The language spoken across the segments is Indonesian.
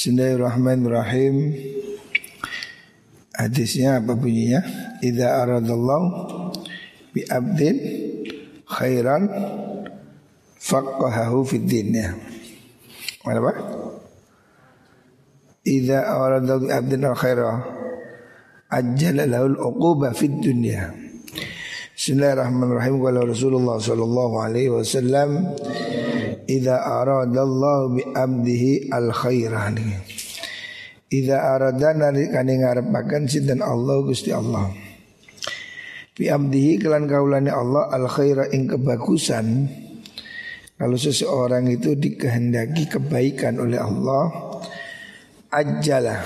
Bismillahirrahmanirrahim. Hadisnya apa bunyinya? Idza aradallahu bi abdin khairan faqahahu fid din ya. Apa? Idza aradallahu bi abdin khairan ajjala lahu al-uquba fid dunya. Bismillahirrahmanirrahim. Qala Rasulullah sallallahu alaihi wasallam Idza aradallahu bi abdihi al khairah Idza arada nalikane ngarepaken sinten? Allah Gusti Allah. Bi abdihi kelan kaulane Allah al khaira ing kebagusan. Kalau seseorang itu dikehendaki kebaikan oleh Allah, ajalah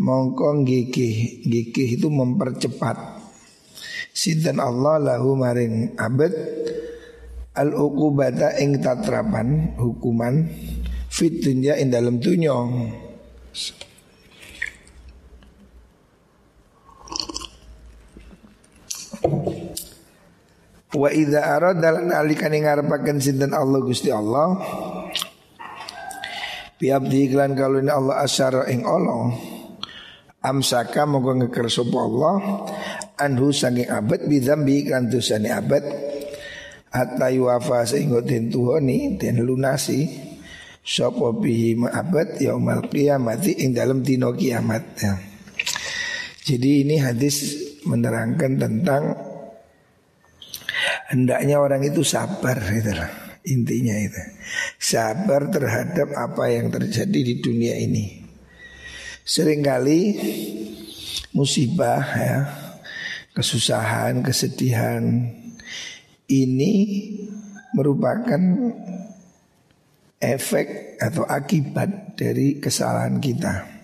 mongko gigih gigih itu mempercepat. Sinten? Allah lahu maring abad al uqubata ing tatrapan hukuman fit dunya ing dalam dunya. Wa idza arada lan alikane ngarepaken sinten Allah Gusti Allah? Bi abdi iklan kalune Allah asyara ing Allah. Amsaka moga ngeker sapa Allah anhu saking abad bidzambi kan dosane abad hatta yuwafa sehingga den tuhoni den lunasi sapa bihi ma'abad yaumal qiyamati ing dalam dino kiamat ya. Jadi ini hadis menerangkan tentang hendaknya orang itu sabar gitu lah. Intinya itu. Sabar terhadap apa yang terjadi di dunia ini. Seringkali musibah ya, kesusahan, kesedihan, ini merupakan efek atau akibat dari kesalahan kita.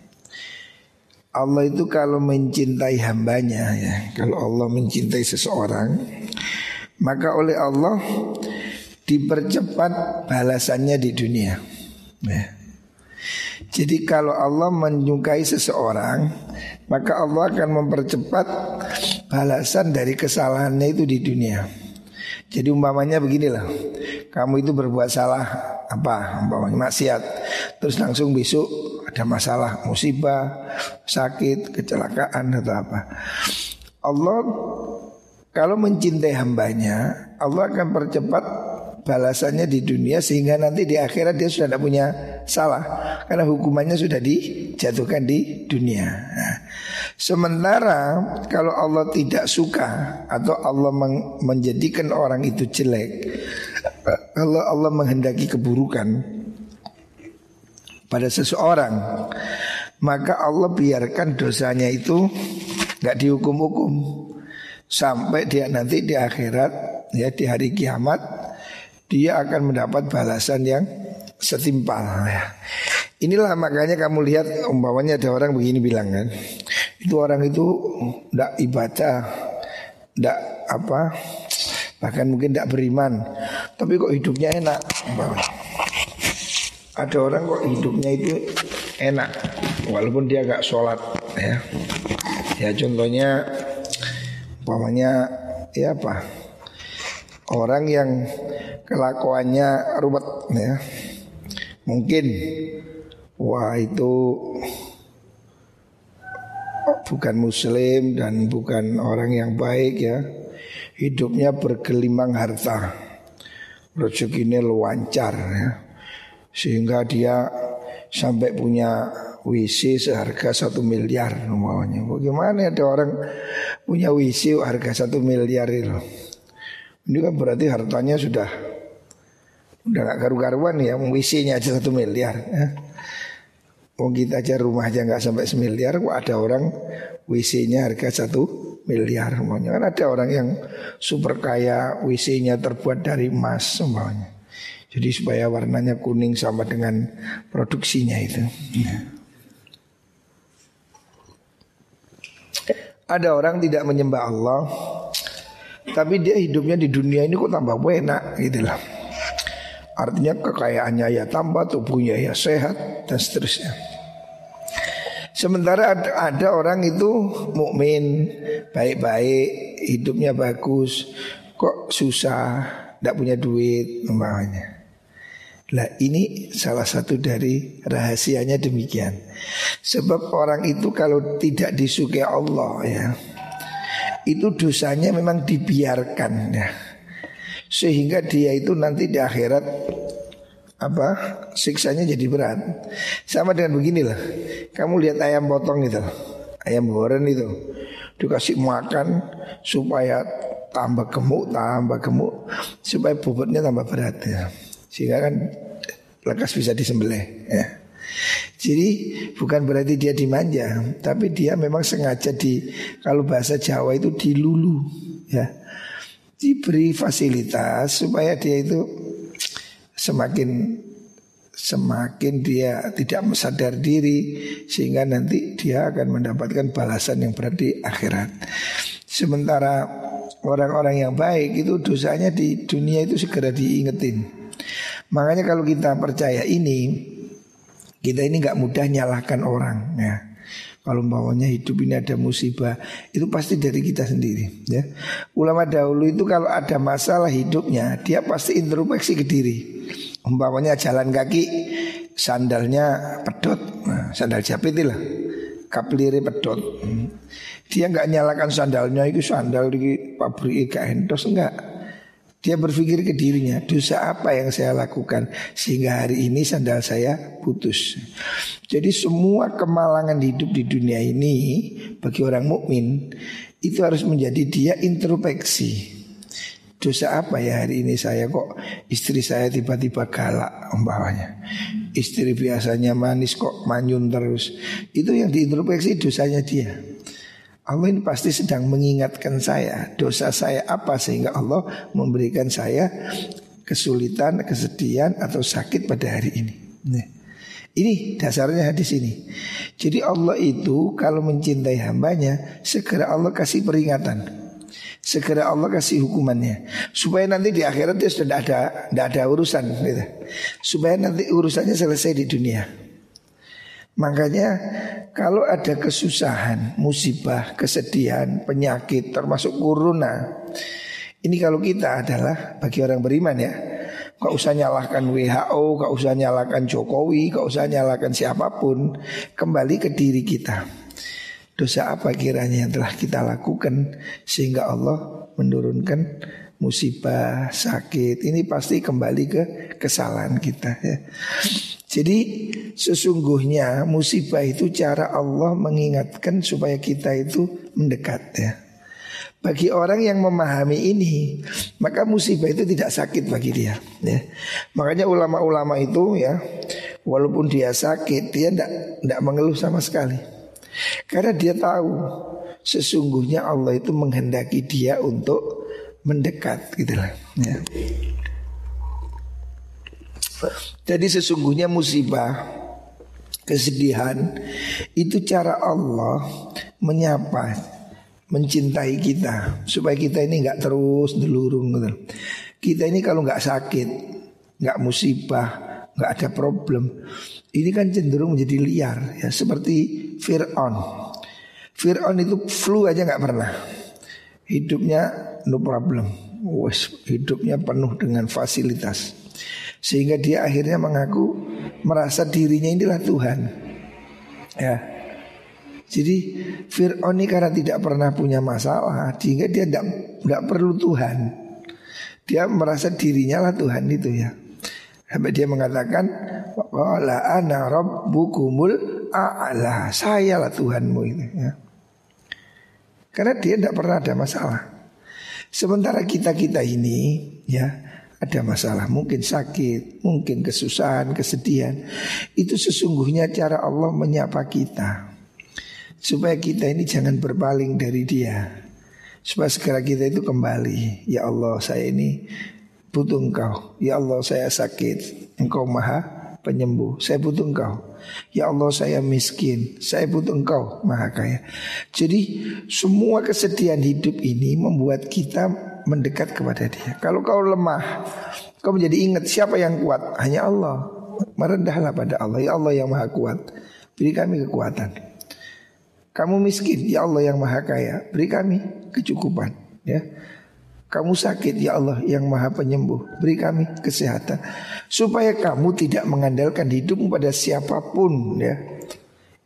Allah itu kalau mencintai hambanya ya, kalau Allah mencintai seseorang, maka oleh Allah dipercepat balasannya di dunia. Ya. Jadi kalau Allah menyukai seseorang, maka Allah akan mempercepat balasan dari kesalahannya itu di dunia. Jadi umpamanya beginilah. Kamu itu berbuat salah Apa umpamanya maksiat. Terus langsung besok ada masalah Musibah, sakit, kecelakaan atau apa. Allah kalau mencintai hambanya Allah akan percepat balasannya di dunia sehingga nanti di akhirat dia sudah tidak punya salah. Karena hukumannya sudah dijatuhkan di dunia. Nah, sementara kalau Allah tidak suka atau Allah menjadikan orang itu jelek, kalau Allah menghendaki keburukan pada seseorang, maka Allah biarkan dosanya itu nggak dihukum-hukum sampai dia nanti di akhirat ya di hari kiamat dia akan mendapat balasan yang setimpal ya. Inilah makanya kamu lihat umpamanya ada orang begini bilang kan Itu orang itu tidak ibadah Tidak apa Bahkan mungkin tidak beriman Tapi kok hidupnya enak. Ada orang kok hidupnya itu enak Walaupun dia gak sholat ya Ya contohnya Umpamanya Ya apa Orang yang kelakuannya ruwet ya. Mungkin wah itu bukan muslim dan bukan orang yang baik ya. Hidupnya bergelimang harta. Rezekinya lancar ya. Sehingga dia sampai punya WC seharga satu miliar namanya. Bagaimana ada orang punya WC harga satu miliar itu? Ini kan berarti hartanya sudah Udah gak karu-karuan ya WC-nya aja satu miliar ya. Wong kita aja rumah aja nggak sampai semiliar Kok ada orang WC-nya harga satu miliar semuanya Kan ada orang yang super kaya WC-nya terbuat dari emas semuanya Jadi supaya warnanya kuning sama dengan produksinya itu ya. Ada orang tidak menyembah Allah Tapi dia hidupnya di dunia ini kok tambah enak gitu lah Artinya kekayaannya ya tambah, tubuhnya ya sehat dan seterusnya. Sementara ada, orang itu mukmin, baik-baik, hidupnya bagus, kok susah, tidak punya duit, umpamanya. Lah ini salah satu dari rahasianya demikian. Sebab orang itu kalau tidak disukai Allah ya, itu dosanya memang dibiarkan ya. Sehingga dia itu nanti di akhirat apa siksanya jadi berat. Sama dengan beginilah. Kamu lihat ayam potong itu, ayam goreng itu dikasih makan supaya tambah gemuk, tambah gemuk, supaya bobotnya tambah berat ya. Sehingga kan lekas bisa disembelih ya. Jadi bukan berarti dia dimanja, tapi dia memang sengaja di kalau bahasa Jawa itu dilulu ya. Diberi fasilitas supaya dia itu semakin semakin dia tidak sadar diri sehingga nanti dia akan mendapatkan balasan yang berat di akhirat. Sementara orang-orang yang baik itu dosanya di dunia itu segera diingetin. Makanya kalau kita percaya ini, kita ini nggak mudah nyalahkan orang ya. Kalau bawanya hidup ini ada musibah Itu pasti dari kita sendiri ya. Ulama dahulu itu kalau ada masalah hidupnya Dia pasti introspeksi ke diri Umpamanya jalan kaki sandalnya pedot, nah, sandal jepit lah, kapliri pedot. Dia nggak nyalakan sandalnya itu sandal di pabrik gak entos enggak. Dia berpikir ke dirinya, dosa apa yang saya lakukan sehingga hari ini sandal saya putus. Jadi semua kemalangan hidup di dunia ini bagi orang mukmin itu harus menjadi dia introspeksi. Dosa apa ya hari ini saya kok istri saya tiba-tiba galak umpamanya. Istri biasanya manis kok manyun terus. Itu yang diintrospeksi dosanya dia. Allah ini pasti sedang mengingatkan saya dosa saya apa sehingga Allah memberikan saya kesulitan, kesedihan atau sakit pada hari ini. Nih. Ini dasarnya di sini. Jadi Allah itu kalau mencintai hambanya segera Allah kasih peringatan. Segera Allah kasih hukumannya Supaya nanti di akhirat dia sudah tidak ada, tidak ada urusan gitu. Supaya nanti urusannya selesai di dunia Makanya kalau ada kesusahan, musibah, kesedihan, penyakit termasuk corona Ini kalau kita adalah bagi orang beriman ya Gak usah nyalahkan WHO, gak usah nyalahkan Jokowi, gak usah nyalahkan siapa pun Kembali ke diri kita. Dosa apa kiranya yang telah kita lakukan Sehingga Allah menurunkan musibah, sakit Ini pasti kembali ke kesalahan kita ya. Jadi sesungguhnya musibah itu cara Allah mengingatkan supaya kita itu mendekat ya bagi orang yang memahami ini, maka musibah itu tidak sakit bagi dia. Ya. Makanya ulama-ulama itu ya, walaupun dia sakit, dia tidak mengeluh sama sekali. Karena dia tahu sesungguhnya Allah itu menghendaki dia untuk mendekat gitu lah. Ya. Jadi sesungguhnya musibah, kesedihan itu cara Allah menyapa, mencintai kita supaya kita ini nggak terus delurung gitu. Kita ini kalau nggak sakit, nggak musibah, nggak ada problem, ini kan cenderung menjadi liar ya seperti Fir'aun. Fir'aun itu flu aja nggak pernah. Hidupnya no problem. Wes hidupnya penuh dengan fasilitas. Sehingga dia akhirnya mengaku merasa dirinya inilah Tuhan. Ya. Jadi Fir'aun ini karena tidak pernah punya masalah Sehingga dia tidak perlu Tuhan Dia merasa dirinya lah Tuhan itu ya Sampai dia mengatakan Wala ana rabbukumul a'la Saya lah Tuhanmu itu ya. Karena dia tidak pernah ada masalah Sementara kita-kita ini ya ada masalah. Mungkin sakit, mungkin kesusahan, kesedihan. Itu sesungguhnya cara Allah menyapa kita. Supaya kita ini jangan berpaling dari dia. Supaya segera kita itu kembali. Ya Allah saya ini butuh engkau. Ya Allah saya sakit. Engkau maha penyembuh. Saya butuh engkau Ya Allah saya miskin. Saya butuh engkau. Maha kaya Jadi semua kesedihan hidup ini Membuat kita mendekat kepada dia. Kalau kau lemah Kau menjadi ingat siapa yang kuat? Hanya Allah. Merendahlah pada Allah. Ya Allah yang maha kuat. Beri kami kekuatan. Kamu miskin? Ya Allah yang maha kaya. Beri kami kecukupan Ya Kamu sakit ya Allah yang maha penyembuh Beri kami kesehatan Supaya kamu tidak mengandalkan hidupmu pada siapa pun ya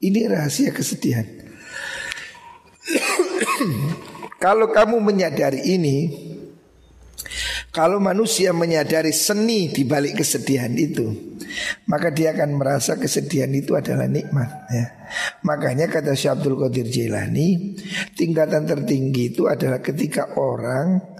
Ini rahasia kesedihan Kalau kamu menyadari ini kalau manusia menyadari seni di balik kesedihan itu, maka dia akan merasa kesedihan itu adalah nikmat. Ya. Makanya kata Syekh Abdul Qadir Jailani, tingkatan tertinggi itu adalah ketika orang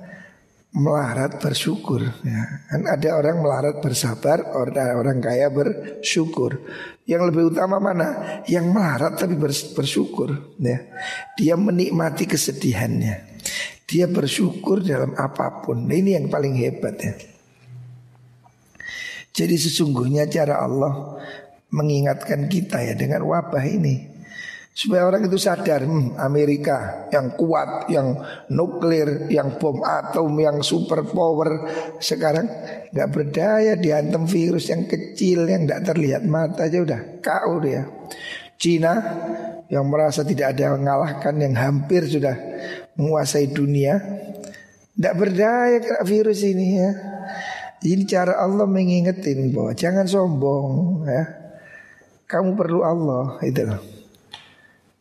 melarat bersyukur. Ya. Kan ada orang melarat bersabar, orang orang kaya bersyukur. Yang lebih utama mana? Yang melarat tapi bersyukur. Ya. Dia menikmati kesedihannya. Dia bersyukur dalam apa pun. Nah, ini yang paling hebat ya. Jadi sesungguhnya cara Allah mengingatkan kita ya dengan wabah ini supaya orang itu sadar hmm, Amerika yang kuat, yang nuklir, yang bom atom, yang super power sekarang nggak berdaya dihantam virus yang kecil yang tidak terlihat mata aja udah kau dia. Cina yang merasa tidak ada yang mengalahkan yang hampir sudah menguasai dunia tidak berdaya kena virus ini ya. Ini cara Allah mengingetin bahwa jangan sombong ya. Kamu perlu Allah itu.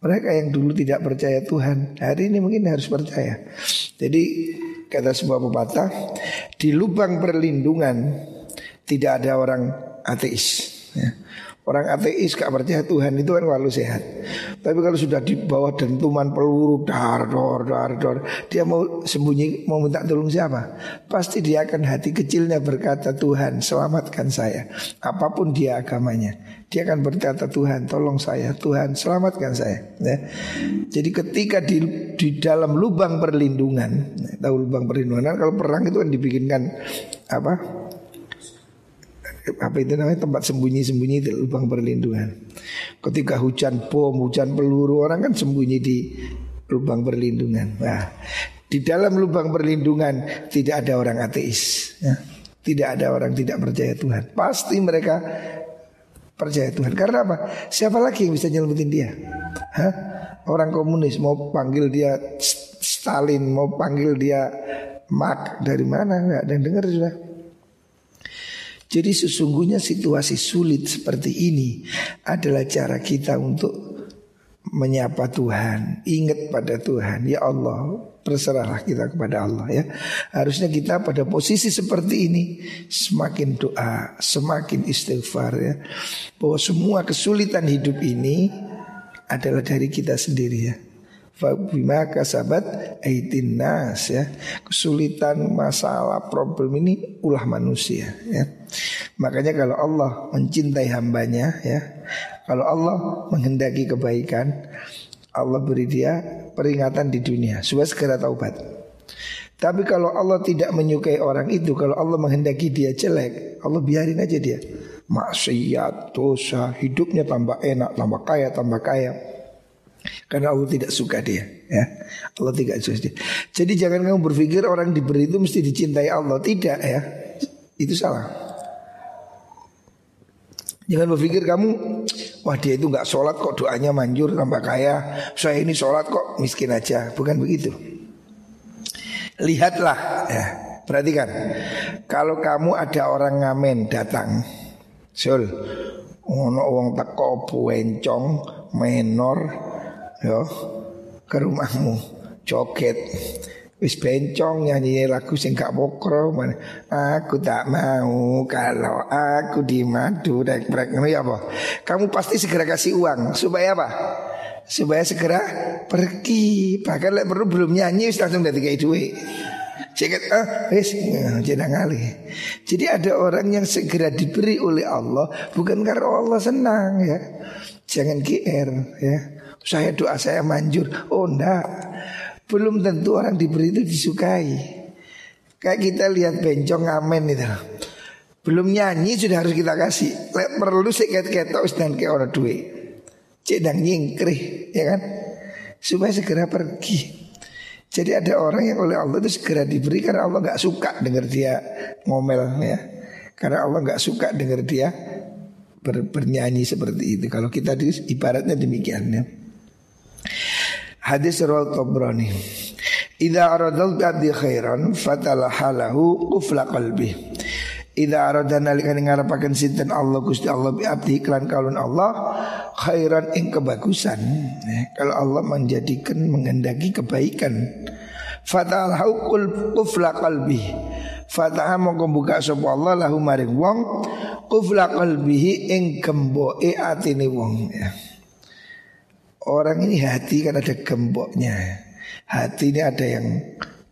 Mereka yang dulu tidak percaya Tuhan hari ini mungkin harus percaya. Jadi kata sebuah pepatah di lubang perlindungan tidak ada orang ateis. Ya. Orang ateis gak percaya Tuhan itu kan kalau sehat. Tapi kalau sudah di bawah dentuman peluru dar dor dar dor, dia mau sembunyi mau minta tolong siapa? Pasti dia akan hati kecilnya berkata Tuhan selamatkan saya. Apa pun dia agamanya, dia akan berkata Tuhan tolong saya, Tuhan selamatkan saya. Ya. Jadi ketika di di dalam lubang perlindungan, tahu lubang perlindungan kalau perang itu kan dibikinkan apa? Apa itu namanya tempat sembunyi-sembunyi di lubang perlindungan. Ketika hujan bom, hujan peluru orang kan sembunyi di lubang perlindungan. Nah, di dalam lubang perlindungan tidak ada orang ateis, ya. tidak ada orang tidak percaya Tuhan. Pasti mereka percaya Tuhan. Karena apa? Siapa lagi yang bisa nyelamatin dia? Hah? Orang komunis mau panggil dia Stalin, mau panggil dia Mark dari mana? Nggak ada yang dengar sudah. Jadi sesungguhnya situasi sulit seperti ini adalah cara kita untuk menyapa Tuhan, ingat pada Tuhan. Ya Allah, berserahlah kita kepada Allah ya. Harusnya kita pada posisi seperti ini semakin doa, semakin istighfar ya. Bahwa semua kesulitan hidup ini adalah dari kita sendiri ya. Fabima kasabat aitin ya. Kesulitan, masalah, problem ini ulah manusia ya. Makanya kalau Allah mencintai hambanya ya, kalau Allah menghendaki kebaikan, Allah beri dia peringatan di dunia supaya segera taubat. Tapi kalau Allah tidak menyukai orang itu, kalau Allah menghendaki dia jelek, Allah biarin aja dia. Maksiat, dosa, hidupnya tambah enak, tambah kaya, tambah kaya. Karena Allah tidak suka dia ya. Allah tidak suka dia Jadi jangan kamu berpikir orang diberi itu mesti dicintai Allah Tidak ya Itu salah Jangan berpikir kamu Wah dia itu nggak sholat kok doanya manjur tambah kaya. Saya ini sholat kok miskin aja. Bukan begitu. Lihatlah ya Perhatikan. Kalau kamu ada orang ngamen datang Sul Ono wong teko buencong menor yo ke rumahmu joget wis bencong nyanyi lagu sing gak pokro aku tak mau kalau aku di madu dek brek ya apa kamu pasti segera kasih uang supaya apa supaya segera pergi bahkan lek perlu belum nyanyi wis langsung dari kayak duit Ceket ah wis jenang ngali. Jadi ada orang yang segera diberi oleh Allah bukan karena Allah senang ya. Jangan GR ya. Saya doa saya manjur. Oh enggak. Belum tentu orang diberi itu disukai. Kayak kita lihat bencong ngamen itu. Belum nyanyi sudah harus kita kasih. Lek perlu seket ketok dan ke orang duit. Cek dan nyingkrih, ya kan? Supaya segera pergi. Jadi ada orang yang oleh Allah itu segera diberi karena Allah nggak suka dengar dia ngomel ya. Karena Allah nggak suka dengar dia ber, bernyanyi seperti itu. Kalau kita ibaratnya demikian ya. Hadis rawat Tabrani. Idza aradal bi khairan fatalahalahu qufla qalbi. Idza arada nalika ngarepaken sinten Allah Gusti Allah bi abdi iklan kalun Allah khairan ing kebagusan. Ya, kalau Allah menjadikan mengendaki kebaikan fatalahu qufla qalbi. Fataha mongko buka sapa Allah lahu maring wong qufla qalbihi ing gemboke atine wong ya. Orang ini hati kan ada gemboknya. Hati ini ada yang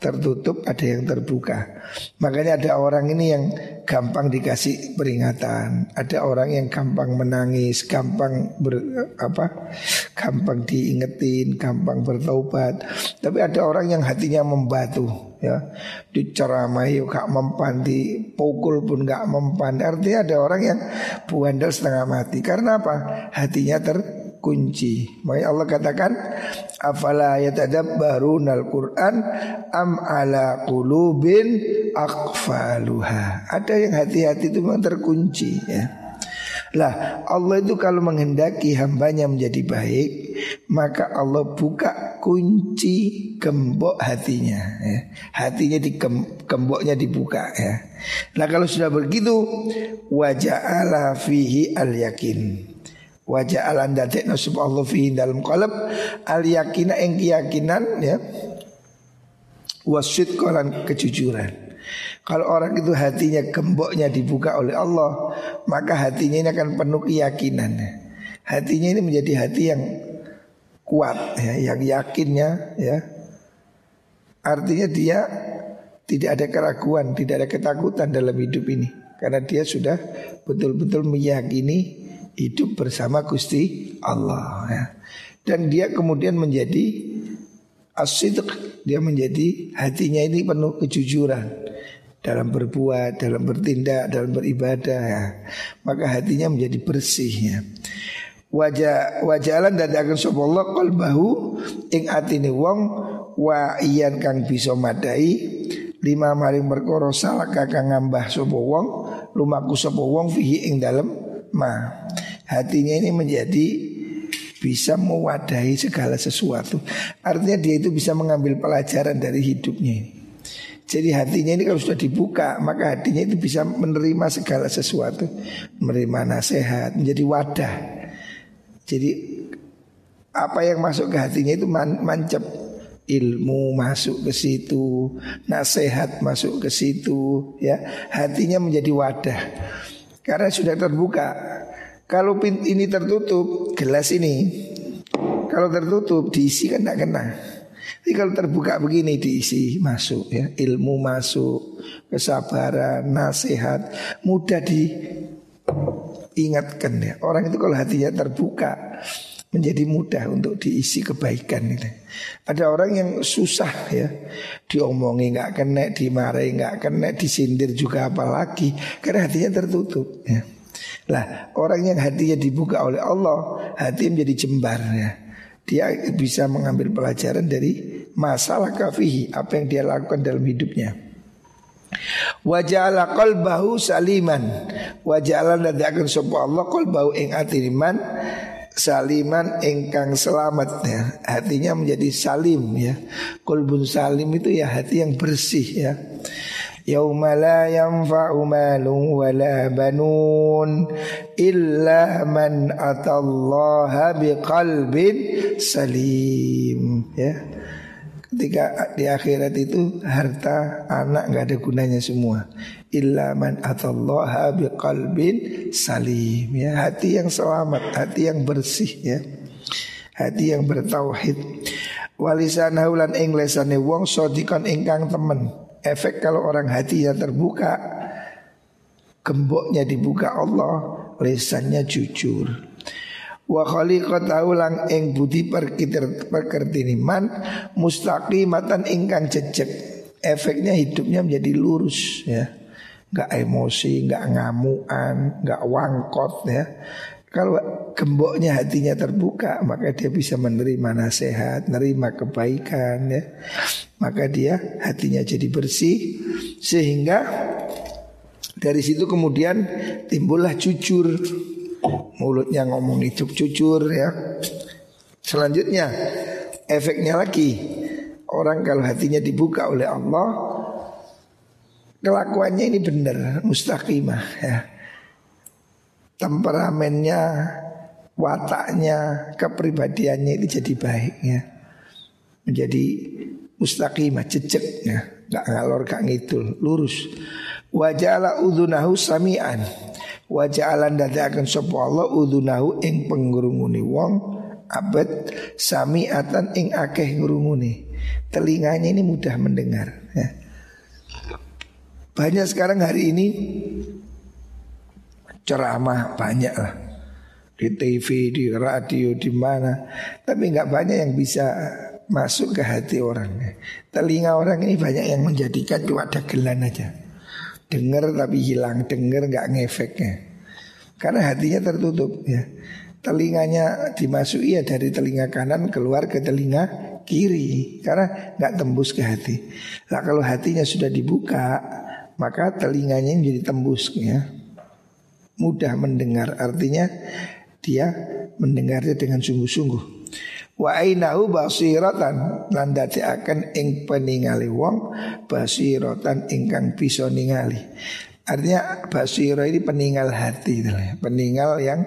tertutup, ada yang terbuka. Makanya ada orang ini yang gampang dikasih peringatan, ada orang yang gampang menangis, gampang ber, apa, gampang diingetin, gampang bertaubat. Tapi ada orang yang hatinya membatu, ya, diceramai gak mempan, dipukul pun gak mempan. Artinya ada orang yang buandal setengah mati. Karena apa? Hatinya ter kunci. Makanya Allah katakan afala yatadabbarunal Qur'an am ala qulubin aqfaluha. Ada yang hati-hati itu memang terkunci ya. Lah Allah itu kalau menghendaki hambanya menjadi baik Maka Allah buka kunci gembok hatinya ya. Hatinya di gemboknya dibuka ya Nah kalau sudah begitu Waja'ala fihi al yakin Wajah alan dadek nasib Allah fi dalam qalb al yakina ing keyakinan ya wasit kolan kejujuran. Kalau orang itu hatinya gemboknya dibuka oleh Allah, maka hatinya ini akan penuh keyakinan. Hatinya ini menjadi hati yang kuat ya, yang yakinnya ya. Artinya dia tidak ada keraguan, tidak ada ketakutan dalam hidup ini karena dia sudah betul-betul meyakini hidup bersama Gusti Allah ya. Dan dia kemudian menjadi asidq, dia menjadi hatinya ini penuh kejujuran dalam berbuat, dalam bertindak, dalam beribadah ya. Maka hatinya menjadi bersih ya. Wajah wajalan dan akan Allah qalbahu ing atine wong wa iyan kang bisa madai lima maring perkara salah kang ngambah sapa wong lumaku sapa wong fihi ing dalem ma hatinya ini menjadi bisa mewadahi segala sesuatu. Artinya dia itu bisa mengambil pelajaran dari hidupnya. Jadi hatinya ini kalau sudah dibuka maka hatinya itu bisa menerima segala sesuatu, menerima nasihat, menjadi wadah. Jadi apa yang masuk ke hatinya itu man mancap ilmu masuk ke situ, nasihat masuk ke situ, ya hatinya menjadi wadah karena sudah terbuka. Kalau ini tertutup, gelas ini kalau tertutup diisi kan tidak kena. Tapi kalau terbuka begini diisi masuk ya, ilmu masuk, kesabaran, nasihat, mudah diingatkan ya. Orang itu kalau hatinya terbuka menjadi mudah untuk diisi kebaikan itu. Ada orang yang susah ya, diomongi nggak kena, dimarahi nggak kena, disindir juga apalagi karena hatinya tertutup ya. Lah orang yang hatinya dibuka oleh Allah Hati menjadi jembar ya. Dia bisa mengambil pelajaran dari masalah kafihi Apa yang dia lakukan dalam hidupnya. Waja'ala qalbahu saliman. Waja'ala akan sopa Allah qalbahu ing atiriman Saliman engkang selamat ya. Hatinya menjadi salim ya. Kolbun salim itu ya hati yang bersih ya. Yauma la yanfa'u malun wala banun illa man atallaha biqalbin salim ya. Ketika di akhirat itu harta anak nggak ada gunanya semua. Illa man atallaha biqalbin salim ya. Hati yang selamat, hati yang bersih ya. Hati yang bertauhid. Walisan haulan ing lesane wong sodikan ingkang temen efek kalau orang hatinya terbuka Gemboknya dibuka Allah Lesannya jujur Wa khaliqatahu lang ing budi perkertiniman Mustaqimatan ingkang jejek Efeknya hidupnya menjadi lurus ya Gak emosi, gak ngamuan, gak wangkot ya kalau gemboknya hatinya terbuka maka dia bisa menerima nasihat, menerima kebaikan ya. Maka dia hatinya jadi bersih sehingga dari situ kemudian timbullah jujur. Mulutnya ngomong itu jujur ya. Selanjutnya efeknya lagi. Orang kalau hatinya dibuka oleh Allah Kelakuannya ini benar Mustaqimah ya. Temperamennya Wataknya Kepribadiannya itu jadi baik ya. Menjadi Mustaqimah Jejek ya. Gak ngalor gak ngidul Lurus. Waja'ala udhunahu sami'an Waja'alan akan sopa Allah udhunahu ing penggurunguni wong Abad sami'atan ing akeh ngurunguni Telinganya ini mudah mendengar ya. Banyak sekarang hari ini Ceramah banyak lah. Di TV, di radio, di mana. Tapi nggak banyak yang bisa masuk ke hati orang Telinga orang ini banyak yang menjadikan cuma dagelan aja Dengar tapi hilang, dengar nggak ngefeknya. Karena hatinya tertutup ya. Telinganya dimasuki ya dari telinga kanan keluar ke telinga kiri karena nggak tembus ke hati. Nah kalau hatinya sudah dibuka maka telinganya jadi tembus ya. Mudah mendengar artinya dia mendengarnya dengan sungguh-sungguh. Wa ainahu basiratan. Lan akan ing peningali wong basiratan ingkang bisa ningali. Artinya basiro ini peninggal hati Peninggal yang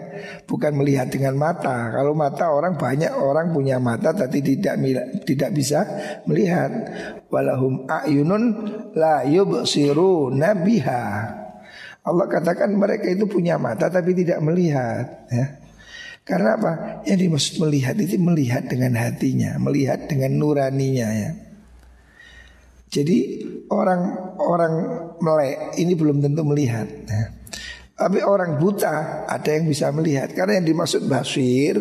bukan melihat dengan mata. Kalau mata orang banyak orang punya mata Tapi tidak tidak bisa melihat. Walahum a'yunun la yubsiru nabiha Allah katakan mereka itu punya mata tapi tidak melihat ya. Karena apa? Yang dimaksud melihat itu melihat dengan hatinya, melihat dengan nuraninya ya. Jadi orang-orang melek ini belum tentu melihat. Ya. Tapi orang buta ada yang bisa melihat karena yang dimaksud basir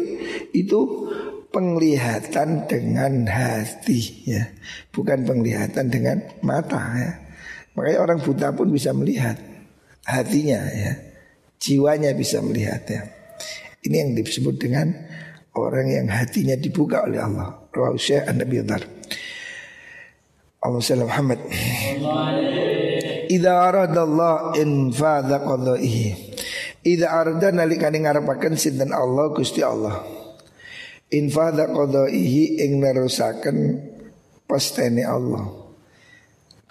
itu penglihatan dengan hati ya, bukan penglihatan dengan mata ya. Makanya orang buta pun bisa melihat hatinya ya, jiwanya bisa melihat ya. Ini yang disebut dengan orang yang hatinya dibuka oleh Allah. Rawahu Syekh An-Nabi Allah sallam Muhammad. Idza aradallah infadha qadaihi. Idza arada nalikane ngarepaken sinten Allah Gusti Allah. Infadha qadaihi ing nerusaken pastene Allah.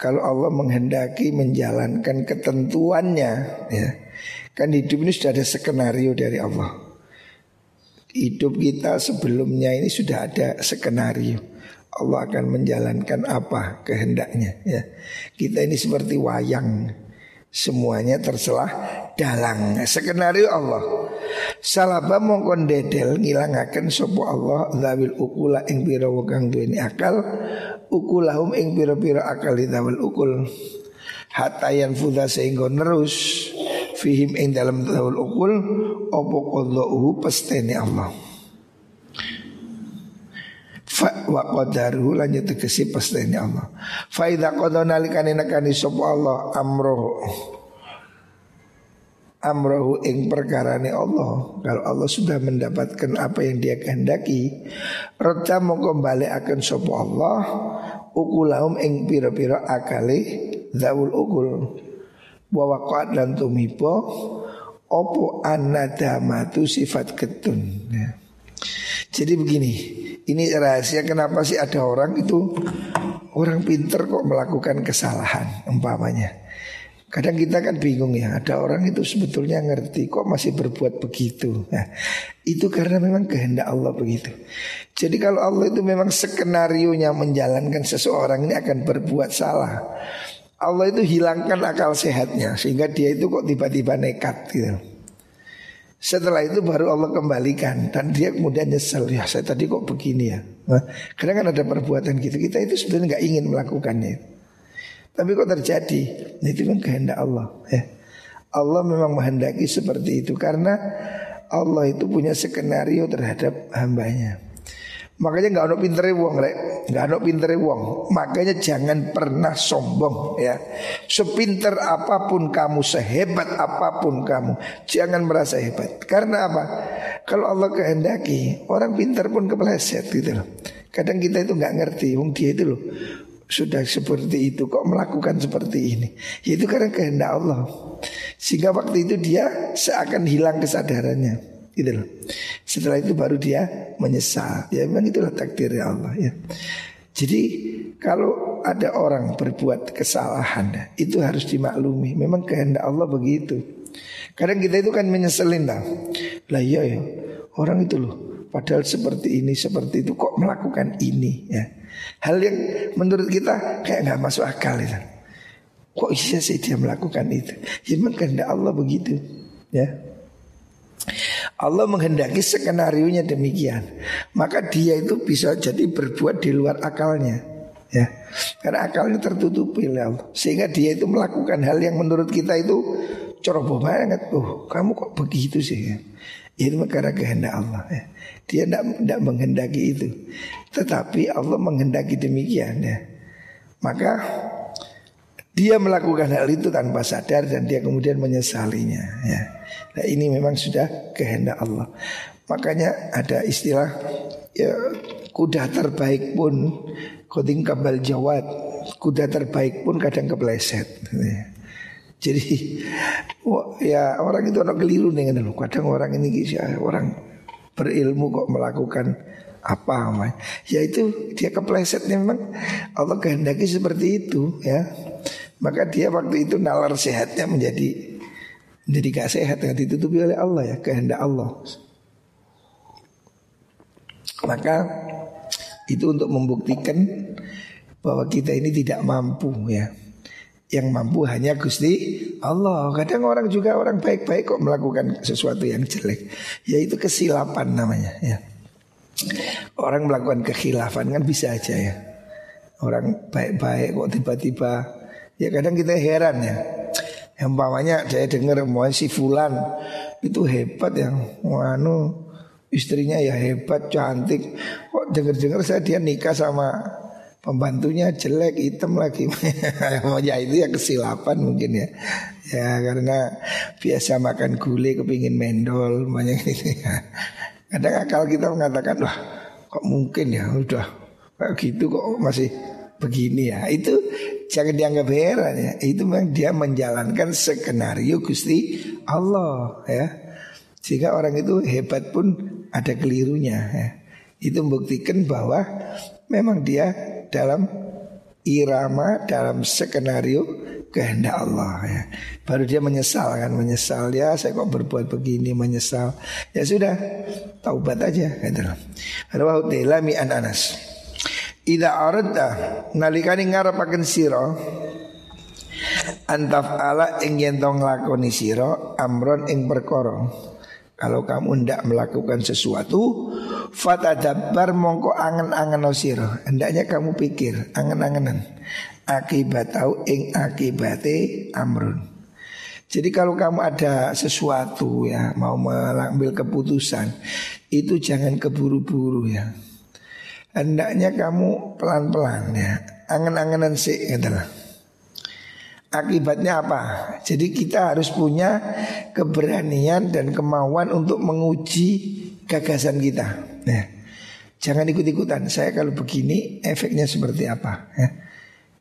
Kalau Allah menghendaki menjalankan ketentuannya ya. Kan hidup ini sudah ada skenario dari Allah. Hidup kita sebelumnya ini sudah ada skenario. Allah akan menjalankan apa kehendaknya ya. Kita ini seperti wayang. Semuanya terselah dalang skenario Allah. Salaba mongkon dedel ngilangaken sapa Allah zawil ukula ing pira kang duweni akal ukulahum ing pira-pira akal zawil ukul. Hatayan fuda sehingga nerus fihim ing dalam tahul ukul opo qadauhu? Pastene Allah. Fa wa qadaruhu lan tegesi Allah. Fa idza qada nalikane nekani sapa Allah amroh. Amrohu ing perkarane Allah. Kalau Allah sudah mendapatkan apa yang dia kehendaki rota mongko akan sapa Allah ukulahum ing pira-pira akale zaul ukul wa waqat dan tumibo opo anadamatu sifat ketun ya. Jadi begini, ini rahasia kenapa sih ada orang itu orang pinter kok melakukan kesalahan umpamanya. Kadang kita kan bingung ya, ada orang itu sebetulnya ngerti kok masih berbuat begitu. Nah, itu karena memang kehendak Allah begitu. Jadi kalau Allah itu memang skenario nya menjalankan seseorang ini akan berbuat salah. Allah itu hilangkan akal sehatnya sehingga dia itu kok tiba-tiba nekat gitu. Setelah itu baru Allah kembalikan dan dia kemudian nyesel ya saya tadi kok begini ya. Nah, karena kan ada perbuatan gitu kita itu sebenarnya nggak ingin melakukannya. Tapi kok terjadi? Nah, itu kan kehendak Allah. Ya. Allah memang menghendaki seperti itu karena Allah itu punya skenario terhadap hambanya. Makanya nggak ada pintere wong rek, nggak ada pintere wong. Makanya jangan pernah sombong ya. Sepinter apa pun kamu, sehebat apa pun kamu, jangan merasa hebat. Karena apa? Kalau Allah kehendaki, orang pintar pun kepleset gitu loh. Kadang kita itu nggak ngerti, wong dia itu loh sudah seperti itu kok melakukan seperti ini. Ya itu karena kehendak Allah. Sehingga waktu itu dia seakan hilang kesadarannya gitu loh. Setelah itu baru dia menyesal. Ya memang itulah takdir Allah ya. Jadi kalau ada orang berbuat kesalahan itu harus dimaklumi. Memang kehendak Allah begitu. Kadang kita itu kan menyeselin lah. Lah iya ya, orang itu loh padahal seperti ini seperti itu kok melakukan ini ya. Hal yang menurut kita kayak nggak masuk akal itu. Kok bisa sih dia melakukan itu? Ya memang kehendak Allah begitu ya. Allah menghendaki skenario nya demikian. Maka dia itu bisa jadi berbuat di luar akalnya. Ya. Karena akalnya tertutupi oleh Allah. Sehingga dia itu melakukan hal yang menurut kita itu ceroboh banget. Oh, kamu kok begitu sih ya? Itu karena kehendak Allah ya. Dia tidak menghendaki itu Tetapi Allah menghendaki demikian ya Maka dia melakukan hal itu tanpa sadar dan dia kemudian menyesalinya ya. Nah ini memang sudah kehendak Allah. Makanya ada istilah ya kuda terbaik pun koding kabal jawat kuda terbaik pun kadang kepleset. Ya. Jadi ya orang itu orang keliru nih kan Kadang orang ini ya, orang berilmu kok melakukan apa Ya itu dia kepleset memang Allah kehendaki seperti itu ya maka dia waktu itu nalar sehatnya menjadi menjadi gak sehat yang ditutupi oleh Allah ya kehendak Allah. Maka itu untuk membuktikan bahwa kita ini tidak mampu ya. Yang mampu hanya Gusti Allah. Kadang orang juga orang baik-baik kok melakukan sesuatu yang jelek. Yaitu kesilapan namanya ya. Orang melakukan kekhilafan kan bisa aja ya. Orang baik-baik kok tiba-tiba Ya kadang kita heran ya. Yang umpamanya saya dengar mau si Fulan itu hebat yang wanu istrinya ya hebat cantik. Kok dengar-dengar saya dia nikah sama pembantunya jelek hitam lagi. ya itu ya kesilapan mungkin ya. Ya karena biasa makan gulai kepingin mendol banyak gitu ya. Kadang akal kita mengatakan wah kok mungkin ya udah kayak gitu kok masih begini ya. Itu jangan dianggap heran ya. Itu memang dia menjalankan skenario Gusti Allah ya. Sehingga orang itu hebat pun ada kelirunya ya. Itu membuktikan bahwa memang dia dalam irama dalam skenario kehendak Allah ya. Baru dia menyesal kan menyesal ya saya kok berbuat begini menyesal. Ya sudah taubat aja gitu. Rawahu Dailami an Anas. Ida aradta nalikani ngarepaken sira. Antaf ala ing yen nglakoni sira amron ing perkara. Kalau kamu ndak melakukan sesuatu fatadabbar mongko angen-angen sira. Hendaknya kamu pikir angen-angenan. Akibat tahu ing akibate amrun jadi kalau kamu ada sesuatu ya mau mengambil keputusan itu jangan keburu-buru ya Hendaknya kamu pelan-pelan ya Angen-angenan sih gitu Akibatnya apa? Jadi kita harus punya keberanian dan kemauan untuk menguji gagasan kita. Ya. Jangan ikut-ikutan. Saya kalau begini efeknya seperti apa? Ya.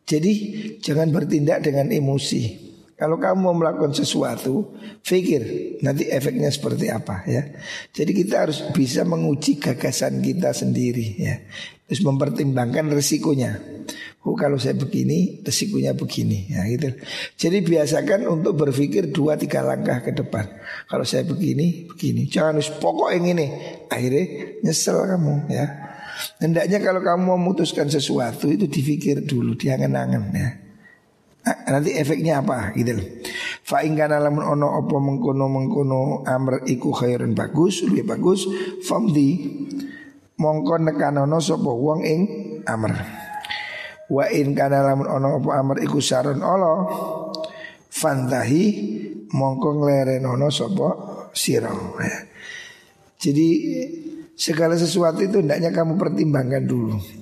Jadi jangan bertindak dengan emosi. Kalau kamu mau melakukan sesuatu, pikir nanti efeknya seperti apa ya. Jadi kita harus bisa menguji gagasan kita sendiri ya. Terus mempertimbangkan resikonya. Oh kalau saya begini, resikonya begini ya gitu. Jadi biasakan untuk berpikir dua tiga langkah ke depan. Kalau saya begini, begini. Jangan harus pokok yang ini. Akhirnya nyesel kamu ya. Hendaknya kalau kamu memutuskan sesuatu itu dipikir dulu, diangen-angen ya. Nanti efeknya apa gitu loh. Fa kana lamun ono apa mengkono mengkono amr iku khairun bagus, lebih bagus, famdi mongko nekanono sapa wong ing amr. Wa in kana lamun ono apa amr iku saron Allah fantahi mongko nglerenono sapa sira. Ya. Jadi segala sesuatu itu hendaknya kamu pertimbangkan dulu.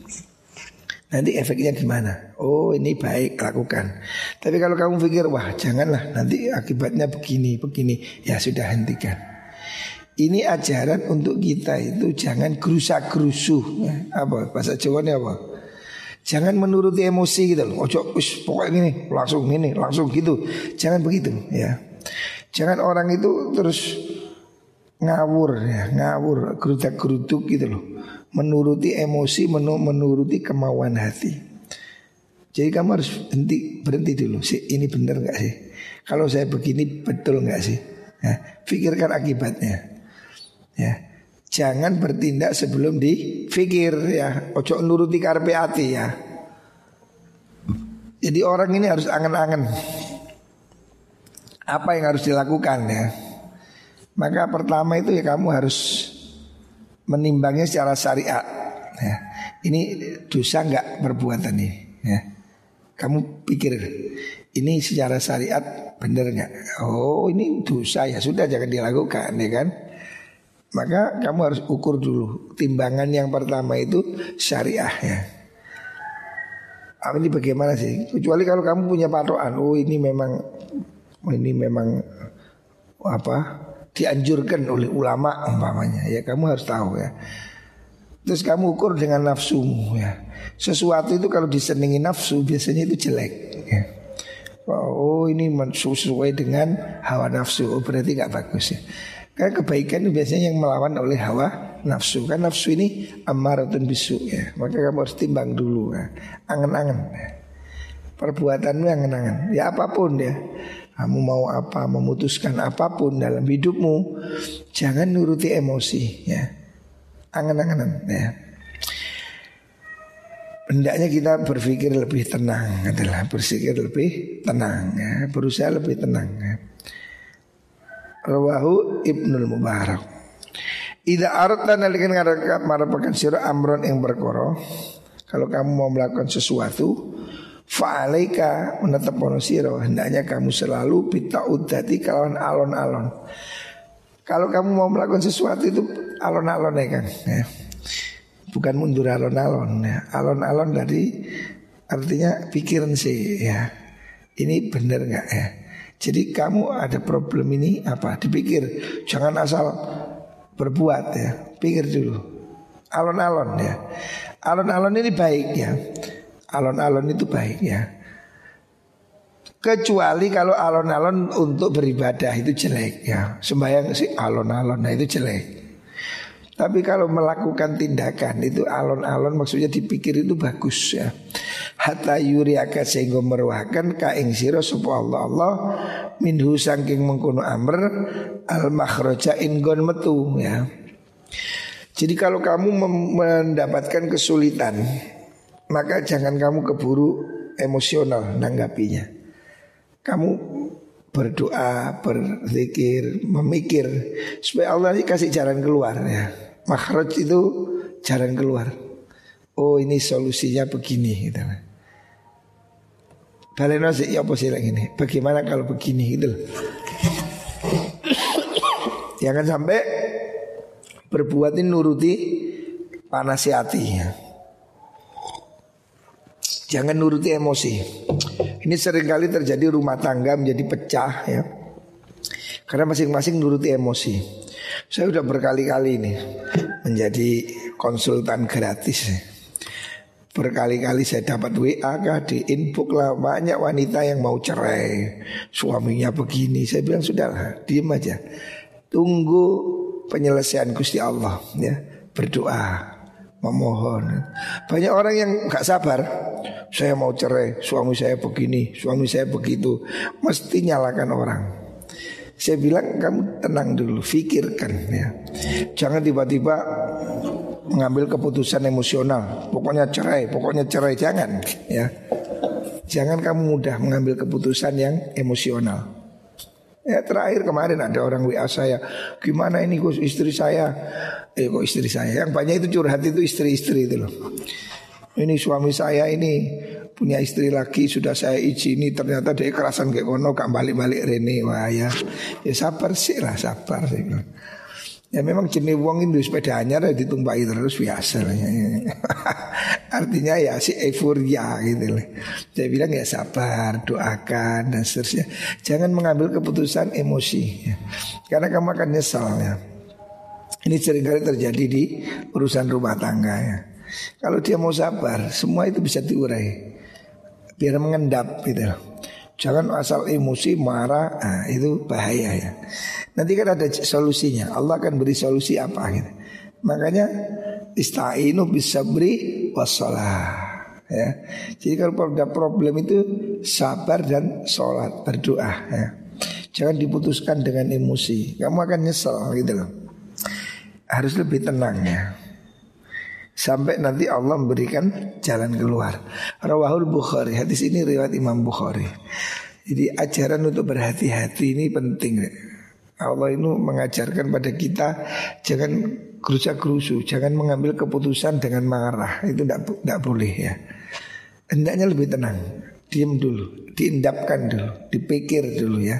Nanti efeknya gimana? Oh ini baik lakukan. Tapi kalau kamu pikir wah janganlah nanti akibatnya begini begini ya sudah hentikan. Ini ajaran untuk kita itu jangan gerusak gerusuh. Ya, apa bahasa Jawa ini apa? Jangan menuruti emosi gitu loh. Ojo us pokoknya gini langsung ini langsung gitu. Jangan begitu ya. Jangan orang itu terus ngawur ya, ngawur, gerudak geruduk gitu loh. Menuruti emosi, menuruti kemauan hati. Jadi kamu harus berhenti, berhenti dulu. sih ini benar nggak sih? Kalau saya begini betul nggak sih? Ya, pikirkan akibatnya. Ya, jangan bertindak sebelum dipikir ya. Ojo nuruti karpe hati ya. Jadi orang ini harus angen-angen apa yang harus dilakukan ya. Maka pertama itu ya kamu harus menimbangnya secara syariat. Ya. Ini dosa nggak perbuatan ini. Ya. Kamu pikir ini secara syariat benar nggak? Oh ini dosa ya sudah jangan dilakukan ya kan? Maka kamu harus ukur dulu timbangan yang pertama itu syariah ya. Ah, ini bagaimana sih? Kecuali kalau kamu punya patokan, oh ini memang ini memang apa dianjurkan oleh ulama umpamanya. Ya kamu harus tahu ya. Terus kamu ukur dengan nafsumu ya. Sesuatu itu kalau disenangi nafsu biasanya itu jelek ya. oh ini sesuai dengan hawa nafsu. Oh, berarti nggak bagus ya. Karena kebaikan itu biasanya yang melawan oleh hawa nafsu. Kan nafsu ini amaratun bisu ya. Maka kamu harus timbang dulu ya. angen-angen ya. perbuatanmu angen-angen. Ya apa pun ya kamu mau apa, memutuskan apa pun dalam hidupmu, jangan nuruti emosi ya. Angan-anganan ya. Hendaknya kita berpikir lebih tenang adalah berpikir lebih tenang ya, berusaha lebih tenang ya. Rawahu Ibnul Mubarak. Ida aradna nalikan ngarakat marapakan sira amron yang berkoro. Kalau kamu mau melakukan sesuatu, Fa'alaika menetapono siro Hendaknya kamu selalu Bita udati kalawan alon-alon. Kalau kamu mau melakukan sesuatu itu Alon-alon ya kan ya. Bukan mundur alon-alon ya. Alon-alon dari Artinya pikiran sih ya. Ini benar nggak ya? Jadi kamu ada problem ini apa? Dipikir. Jangan asal berbuat ya. Pikir dulu. Alon-alon ya. Alon-alon ini baik ya Alon-alon itu baik ya. Kecuali kalau alon-alon untuk beribadah itu jelek ya. Sembayang sih alon-alon nah itu jelek. Tapi kalau melakukan tindakan itu alon-alon maksudnya dipikir itu bagus ya. Hatta yuriaka sehingga meruahkan kaing siro sopo Allah Allah Minhu sangking mengkuno amr Al makhroja ingon metu ya. Jadi kalau kamu mendapatkan kesulitan maka jangan kamu keburu emosional nanggapinya. Kamu berdoa, berzikir, memikir supaya Allah kasih jalan keluar ya. Makhraj itu jalan keluar. Oh ini solusinya begini gitu. Baleno sih ya sih ini? Bagaimana kalau begini gitu Jangan sampai berbuat ini nuruti panasi hati ya. Jangan nuruti emosi. Ini sering kali terjadi rumah tangga menjadi pecah ya. Karena masing-masing nuruti emosi. Saya sudah berkali-kali ini menjadi konsultan gratis. Berkali-kali saya dapat WA kah di inbox lah banyak wanita yang mau cerai, suaminya begini. Saya bilang sudahlah, diem aja. Tunggu penyelesaian Gusti Allah ya. Berdoa, memohon. Banyak orang yang nggak sabar. Saya mau cerai, suami saya begini, suami saya begitu. Mesti nyalakan orang. Saya bilang kamu tenang dulu, pikirkan ya. Jangan tiba-tiba mengambil keputusan emosional. Pokoknya cerai, pokoknya cerai jangan ya. Jangan kamu mudah mengambil keputusan yang emosional. Ya terakhir kemarin ada orang WA saya Gimana ini Gus istri saya? Eh kok istri saya? Yang banyak itu curhat itu istri-istri itu loh. Ini suami saya ini Punya istri lagi sudah saya izini Ternyata dia kerasan kayak kono Gak balik-balik Rene Wah ya. Ya sabar sih lah sabar sih Ya memang jenis uang itu sepeda anyar ya ditumpai terus biasa lah. Artinya ya si euforia gitu loh. Saya bilang ya sabar, doakan dan seterusnya. Jangan mengambil keputusan emosi ya. Karena kamu akan nyesal ya. Ini sering kali terjadi di urusan rumah tangga ya. Kalau dia mau sabar, semua itu bisa diurai. Biar mengendap gitu loh. Jangan asal emosi marah, nah, itu bahaya ya. Nanti kan ada solusinya. Allah akan beri solusi apa gitu. Makanya istainu bisabri wassalah. Ya. Jadi kalau ada problem itu sabar dan sholat berdoa. Ya. Jangan diputuskan dengan emosi. Kamu akan nyesel gitu loh. Harus lebih tenang ya. Sampai nanti Allah memberikan jalan keluar Rawahul Bukhari Hadis ini riwayat Imam Bukhari Jadi ajaran untuk berhati-hati ini penting Allah itu mengajarkan pada kita Jangan kerusak kerusu Jangan mengambil keputusan dengan marah. Itu tidak boleh ya. Hendaknya lebih tenang Diam dulu Diindapkan dulu Dipikir dulu ya.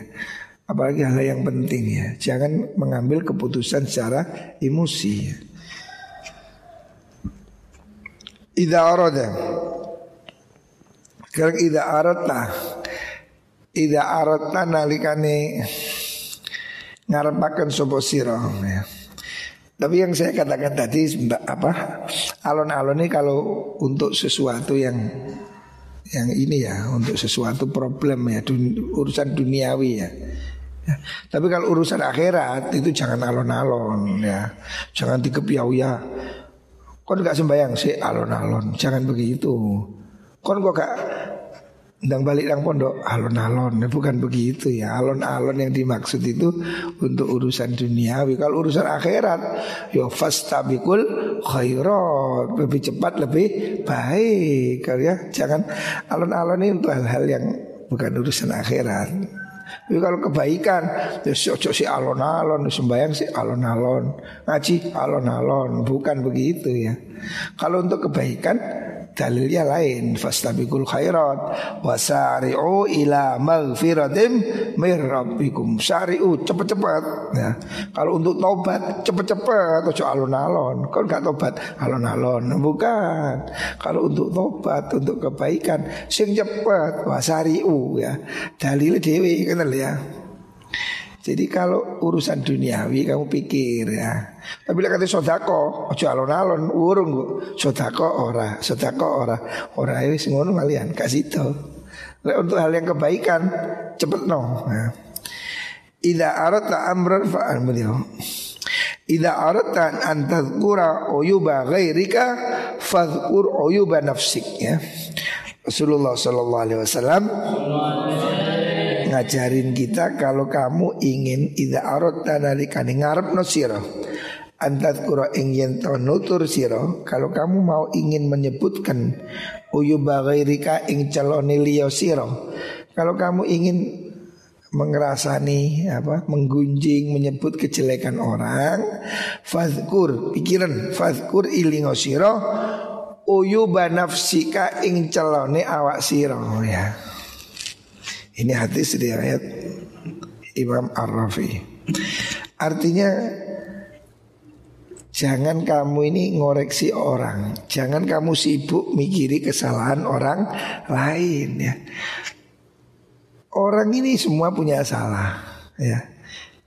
Apalagi hal yang penting ya. Jangan mengambil keputusan secara emosi ya. Ida arada. Sekarang ida aradta Ida aradta nalikane Ngarepakan sopo siro ya. Tapi yang saya katakan tadi apa alon-alon ini kalau untuk sesuatu yang yang ini ya untuk sesuatu problem ya dun, urusan duniawi ya. ya. Tapi kalau urusan akhirat itu jangan alon-alon ya, jangan dikepiau ya Kon gak sembayang sih alon-alon, jangan begitu. Kon kok gak Ndang balik nang pondok alon-alon. Bukan begitu ya. Alon-alon yang dimaksud itu untuk urusan duniawi. Kalau urusan akhirat yo fastabikul khairat lebih cepat lebih baik. Ya jangan alon-alon ini untuk hal-hal yang bukan urusan akhirat. Tapi kalau kebaikan ya cocok si alon-alon sembahyang si alon-alon. Ngaji alon-alon. Bukan begitu ya. Kalau untuk kebaikan dalilnya lain. Fastabiqul khairat wasari'u ila maghfiratim mir rabbikum. Sari'u cepet-cepet ya. Kalau untuk tobat cepet-cepet ojo alon-alon. Kalau nggak tobat alon-alon. Bukan. Kalau untuk tobat untuk kebaikan sing cepet wasari'u ya. Dalil dewi kenal ya jadi kalau urusan duniawi kamu pikir ya. Tapi kata sodako, ojo alon-alon, urung kok. Sodako ora, sodako ora, ora ini ngono kalian kasih tahu. Untuk hal yang kebaikan cepet no. Ya. Ida arat amran fa'al beliau. Ida aradta an tadhkura uyuba ghairika fadhkur uyuba nafsik ya. Rasulullah sallallahu alaihi wasallam ngajarin kita kalau kamu ingin ida arot nalikane ngarep no siro antat kura ingin to nutur siro kalau kamu mau ingin menyebutkan uyu bagairika ing caloni liyo siro kalau kamu ingin mengerasani apa menggunjing menyebut kejelekan orang fazkur pikiran fazkur ilingo siro uyu banafsika ing celone awak siro ya ini hadis riwayat Imam Ar-Rafi. Artinya Jangan kamu ini ngoreksi orang. Jangan kamu sibuk mikiri kesalahan orang lain ya. Orang ini semua punya salah ya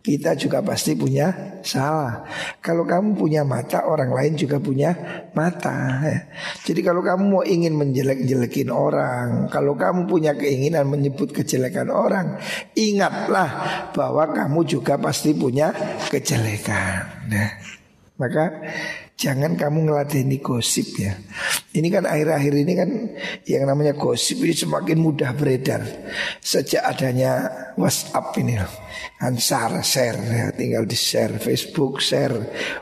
kita juga pasti punya salah. Kalau kamu punya mata, orang lain juga punya mata. Ya. Jadi kalau kamu mau ingin menjelek-jelekin orang, kalau kamu punya keinginan menyebut kejelekan orang, ingatlah bahwa kamu juga pasti punya kejelekan. Nah, maka Jangan kamu ngeladeni gosip ya. Ini kan akhir-akhir ini kan Yang namanya gosip ini semakin mudah beredar. Sejak adanya WhatsApp ini loh. Kan share, share ya. Tinggal di share Facebook, share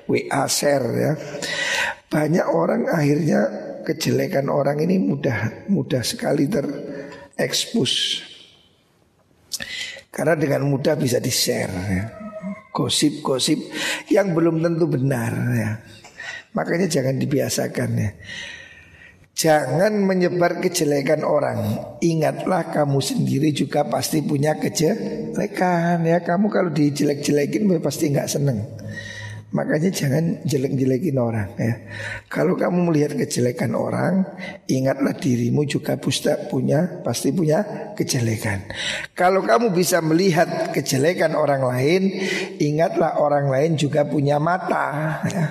WA, share ya. Banyak orang akhirnya Kejelekan orang ini mudah Mudah sekali terekspos. Karena dengan mudah bisa di-share ya. Gosip-gosip yang belum tentu benar ya Makanya jangan dibiasakan ya. Jangan menyebar kejelekan orang. Ingatlah kamu sendiri juga pasti punya kejelekan ya. Kamu kalau dijelek-jelekin pasti nggak seneng. Makanya jangan jelek-jelekin orang ya. Kalau kamu melihat kejelekan orang, ingatlah dirimu juga pusta punya pasti punya kejelekan. Kalau kamu bisa melihat kejelekan orang lain, ingatlah orang lain juga punya mata. Ya.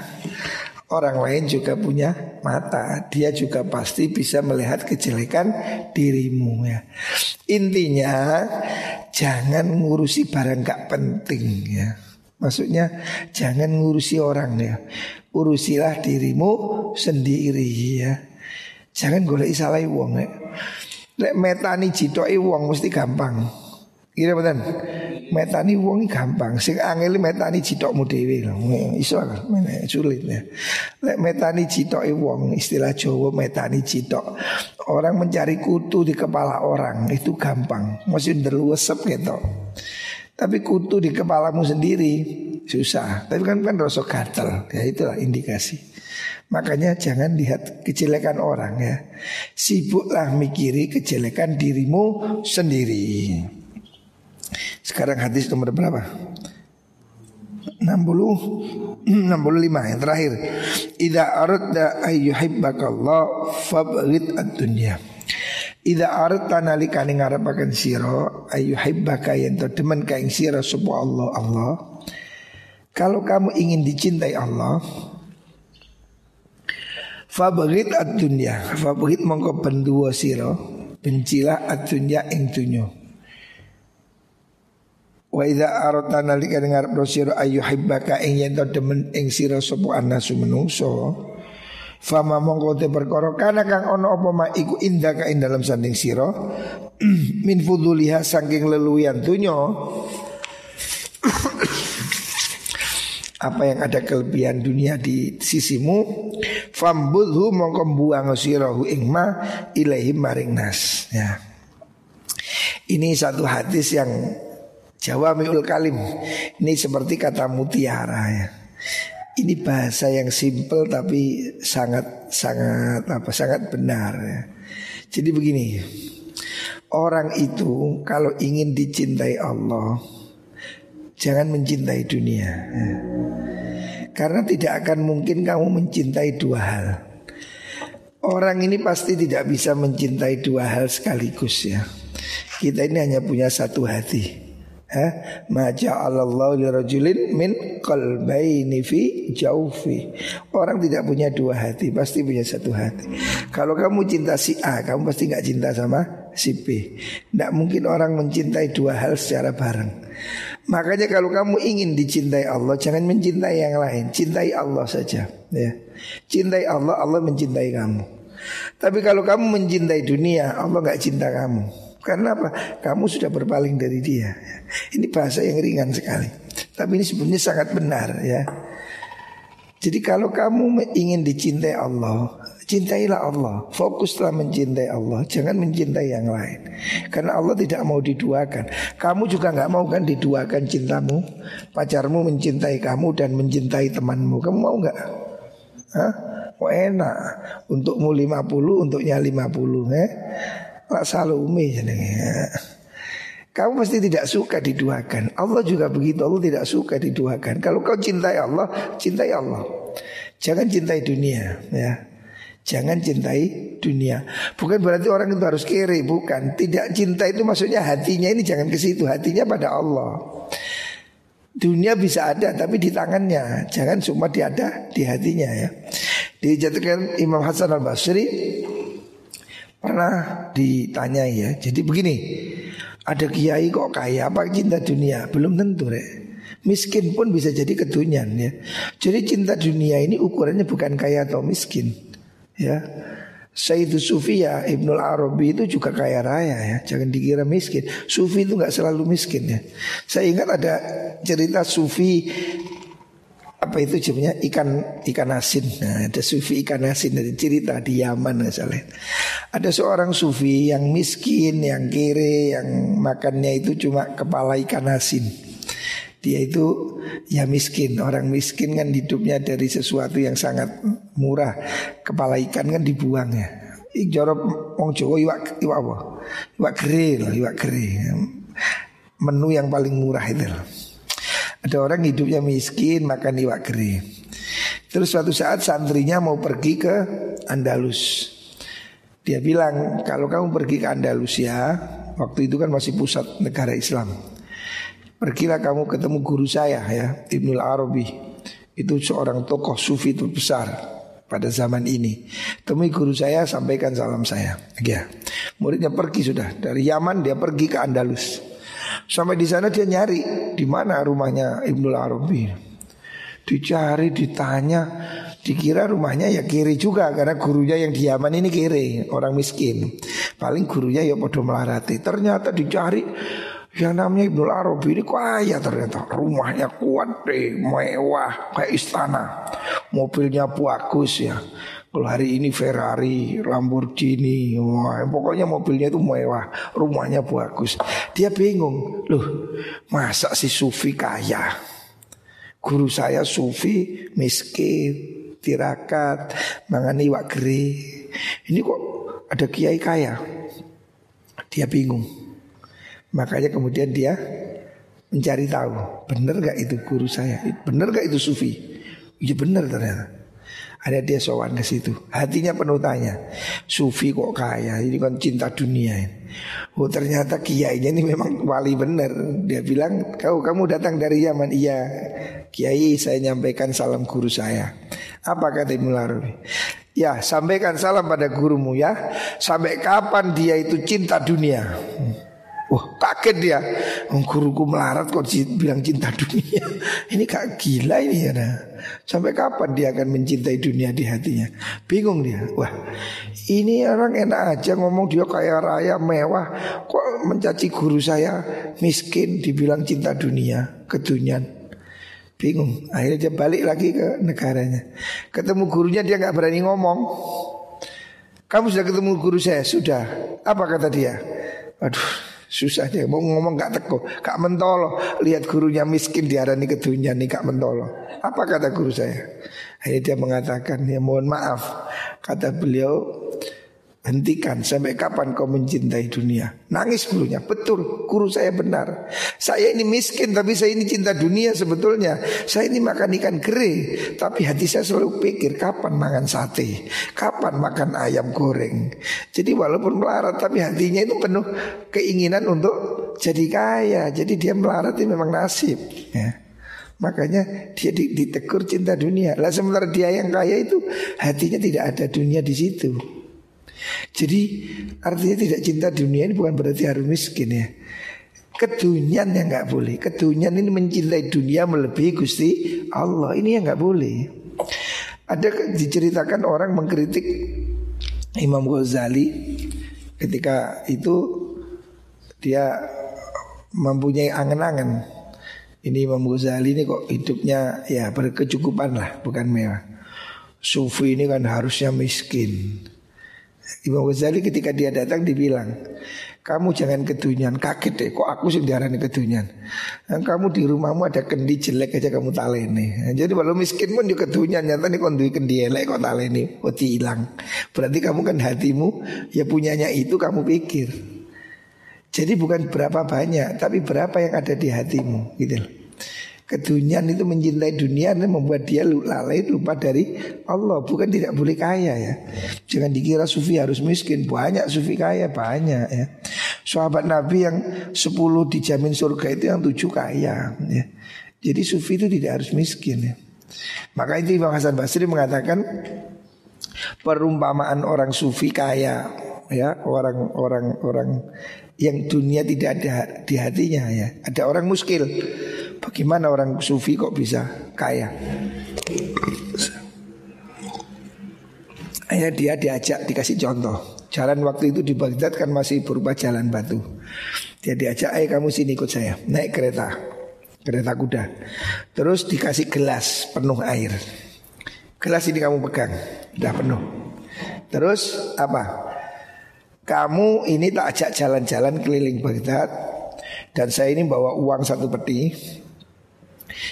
Orang lain juga punya mata. Dia juga pasti bisa melihat kejelekan dirimu ya. Intinya Jangan ngurusi barang gak penting ya. Maksudnya jangan ngurusi orang ya. Urusilah dirimu sendiri ya. Jangan golek salah wong ya. Metani jitoi wong mesti gampang. Kira betul metani wong gampang. Sing angel metani citokmu dhewe lho. Iso sulit ya. Lek metani citoke wong istilah Jawa metani citok. Orang mencari kutu di kepala orang itu gampang. Masih ndeluwesep gitu tapi kutu di kepalamu sendiri susah. Tapi kan kan rasa gatel. Ya itulah indikasi. Makanya jangan lihat kejelekan orang ya. Sibuklah mikiri kejelekan dirimu sendiri sekarang hadis nomor berapa? 60 65 yang terakhir. Idza aradda ayyuhibbakallah fabghid ad-dunya. Idza aradta nalikane ngarepaken sira ayyuhibbaka yen to demen ka ing sira sapa Allah Allah. Kalau kamu ingin dicintai Allah, fabghid ad-dunya. Fabghid mongko benduwa sira, bencilah ad-dunya ing dunya. Wa idza aradta nalika dengar prosiro ayu hibbaka ing yen to demen ing sira sapa anasu menungso Fama mongko te perkara kana kang ana apa ma iku indaka ing dalam sanding sira min fuduliha saking leluwian dunya apa yang ada kelebihan dunia di sisimu fambudhu mongko buang sirahu ing ma ilahi maring nas. Ya. Ini satu hadis yang Jawa miul kalim. Ini seperti kata mutiara ya. Ini bahasa yang simple tapi sangat sangat apa sangat benar ya. Jadi begini Orang itu kalau ingin dicintai Allah Jangan mencintai dunia ya. Karena tidak akan mungkin kamu mencintai dua hal. Orang ini pasti tidak bisa mencintai dua hal sekaligus ya. Kita ini hanya punya satu hati Ha? Ma ja'alallahu lirajulin min qalbaini fi jaufi. Orang tidak punya dua hati, pasti punya satu hati. Kalau kamu cinta si A, kamu pasti nggak cinta sama si B. Tidak mungkin orang mencintai dua hal secara bareng. Makanya kalau kamu ingin dicintai Allah, jangan mencintai yang lain, cintai Allah saja. Ya. Cintai Allah, Allah mencintai kamu. Tapi kalau kamu mencintai dunia, Allah nggak cinta kamu. Karena apa? Kamu sudah berpaling dari dia. Ini bahasa yang ringan sekali. Tapi ini sebenarnya sangat benar ya. Jadi kalau kamu ingin dicintai Allah, cintailah Allah. Fokuslah mencintai Allah, jangan mencintai yang lain. Karena Allah tidak mau diduakan. Kamu juga nggak mau kan diduakan cintamu. Pacarmu mencintai kamu dan mencintai temanmu. Kamu mau nggak? Hah? Oh enak. Untukmu 50, untuknya 50, eh? Pak Salome jenenge. Kamu pasti tidak suka diduakan. Allah juga begitu. Allah tidak suka diduakan. Kalau kau cintai Allah, cintai Allah. Jangan cintai dunia, ya. Jangan cintai dunia. Bukan berarti orang itu harus kiri, bukan. Tidak cinta itu maksudnya hatinya ini jangan ke situ, hatinya pada Allah. Dunia bisa ada tapi di tangannya, jangan cuma diada di hatinya ya. Dijatuhkan Imam Hasan Al Basri Pernah ditanya ya. Jadi begini Ada kiai kok kaya apa cinta dunia? Belum tentu rek. Miskin pun bisa jadi kedunian ya. Jadi cinta dunia ini ukurannya bukan kaya atau miskin Ya. Sayyid Sufi ya Ibnul Arabi itu juga kaya raya ya. Jangan dikira miskin. Sufi itu nggak selalu miskin ya. Saya ingat ada cerita Sufi apa itu jadinya ikan ikan asin. Nah, ada sufi ikan asin dari cerita di Yaman misalnya. Ada seorang sufi yang miskin, yang kere, yang makannya itu cuma kepala ikan asin. Dia itu ya miskin, orang miskin kan hidupnya dari sesuatu yang sangat murah. Kepala ikan kan dibuang ya. Jorok wong Jawa iwak iwak apa? Iwak kere iwak. Menu yang paling murah itu loh. Ada orang hidupnya miskin makan iwak kering. Terus suatu saat santrinya mau pergi ke Andalus. Dia bilang kalau kamu pergi ke Andalusia, waktu itu kan masih pusat negara Islam. Pergilah kamu ketemu guru saya ya, Ibnul Arabi. Itu seorang tokoh sufi terbesar pada zaman ini. Temui guru saya sampaikan salam saya. Ya. Muridnya pergi sudah dari Yaman dia pergi ke Andalus. Sampai di sana dia nyari di mana rumahnya Ibnul Arabi. Dicari, ditanya, dikira rumahnya ya kiri juga karena gurunya yang di Yaman ini kiri, orang miskin. Paling gurunya ya podo melarati. Ternyata dicari yang namanya Ibnul Arabi ini kaya ternyata rumahnya kuat deh, mewah kayak istana, mobilnya bagus ya. Kalau hari ini Ferrari, Lamborghini, wah, pokoknya mobilnya itu mewah, rumahnya bagus. Dia bingung, loh masa si Sufi kaya? Guru saya Sufi miskin, tirakat, mangani wakri. Ini kok ada kiai kaya? Dia bingung. Makanya kemudian dia mencari tahu, benar gak itu guru saya? Benar gak itu Sufi? Iya benar ternyata. Ada dia sowan ke situ. Hatinya penuh tanya. Sufi kok kaya? Ini kan cinta dunia. Oh ternyata kiainya ini memang wali benar. Dia bilang, kau kamu datang dari Yaman. Iya, kiai saya nyampaikan salam guru saya. Apa kata Ibnu? Ya, sampaikan salam pada gurumu ya. Sampai kapan dia itu cinta dunia? Wah kaget dia. Guruku melarat kok bilang cinta dunia. Ini kak gila ini ya nah. Sampai kapan dia akan mencintai dunia di hatinya? Bingung dia. Wah ini orang enak aja ngomong dia kaya raya mewah. Kok mencaci guru saya miskin dibilang cinta dunia Kedunian? Bingung. Akhirnya dia balik lagi ke negaranya. Ketemu gurunya dia nggak berani ngomong. Kamu sudah ketemu guru saya? Sudah. Apa kata dia? Aduh Susah dia mau ngomong gak teko, gak mentolo. Lihat gurunya miskin diarani kedunya nih gak mentolo. Apa kata guru saya? Akhirnya dia mengatakan ya mohon maaf. Kata beliau Hentikan. Sampai kapan kau mencintai dunia? Nangis gurunya. Betul guru saya benar. Saya ini miskin tapi saya ini cinta dunia sebetulnya. Saya ini makan ikan kere Tapi hati saya selalu pikir Kapan makan sate? Kapan makan ayam goreng? Jadi walaupun melarat tapi hatinya itu penuh Keinginan untuk jadi kaya. Jadi dia melarat itu memang nasib ya. Makanya dia ditegur cinta dunia. Lah sementara dia yang kaya itu Hatinya tidak ada dunia di situ jadi artinya tidak cinta dunia ini bukan berarti harus miskin ya. Kedunian yang nggak boleh. Kedunian ini mencintai dunia melebihi gusti Allah. Ini yang nggak boleh. Ada diceritakan orang mengkritik Imam Ghazali ketika itu dia mempunyai angan-angan. Ini Imam Ghazali ini kok hidupnya ya berkecukupan lah, bukan mewah. Sufi ini kan harusnya miskin. Imam Ghazali ketika dia datang dibilang kamu jangan kedunian kaget deh kok aku sih diarani kedunian Dan kamu di rumahmu ada kendi jelek aja kamu taleni. Jadi walau miskin pun juga kedunian nyata nih kondui kendi elek kok taleni kok hilang berarti kamu kan hatimu ya punyanya itu kamu pikir. Jadi bukan berapa banyak tapi berapa yang ada di hatimu gitu loh Kedunian itu mencintai dunia dan membuat dia lalai lupa dari Allah. Bukan tidak boleh kaya ya. Jangan dikira sufi harus miskin. Banyak sufi kaya banyak ya. Sahabat Nabi yang 10 dijamin surga itu yang 7 kaya ya. Jadi sufi itu tidak harus miskin ya. Maka itu Imam Hasan Basri mengatakan perumpamaan orang sufi kaya ya orang-orang orang yang dunia tidak ada di hatinya ya. Ada orang muskil Bagaimana orang sufi kok bisa kaya? Akhirnya dia diajak dikasih contoh. Jalan waktu itu di Baghdad kan masih berupa jalan batu. Dia diajak, ayo kamu sini ikut saya, naik kereta, kereta kuda. Terus dikasih gelas penuh air. Gelas ini kamu pegang, udah penuh. Terus apa? Kamu ini tak ajak jalan-jalan keliling Baghdad dan saya ini bawa uang satu peti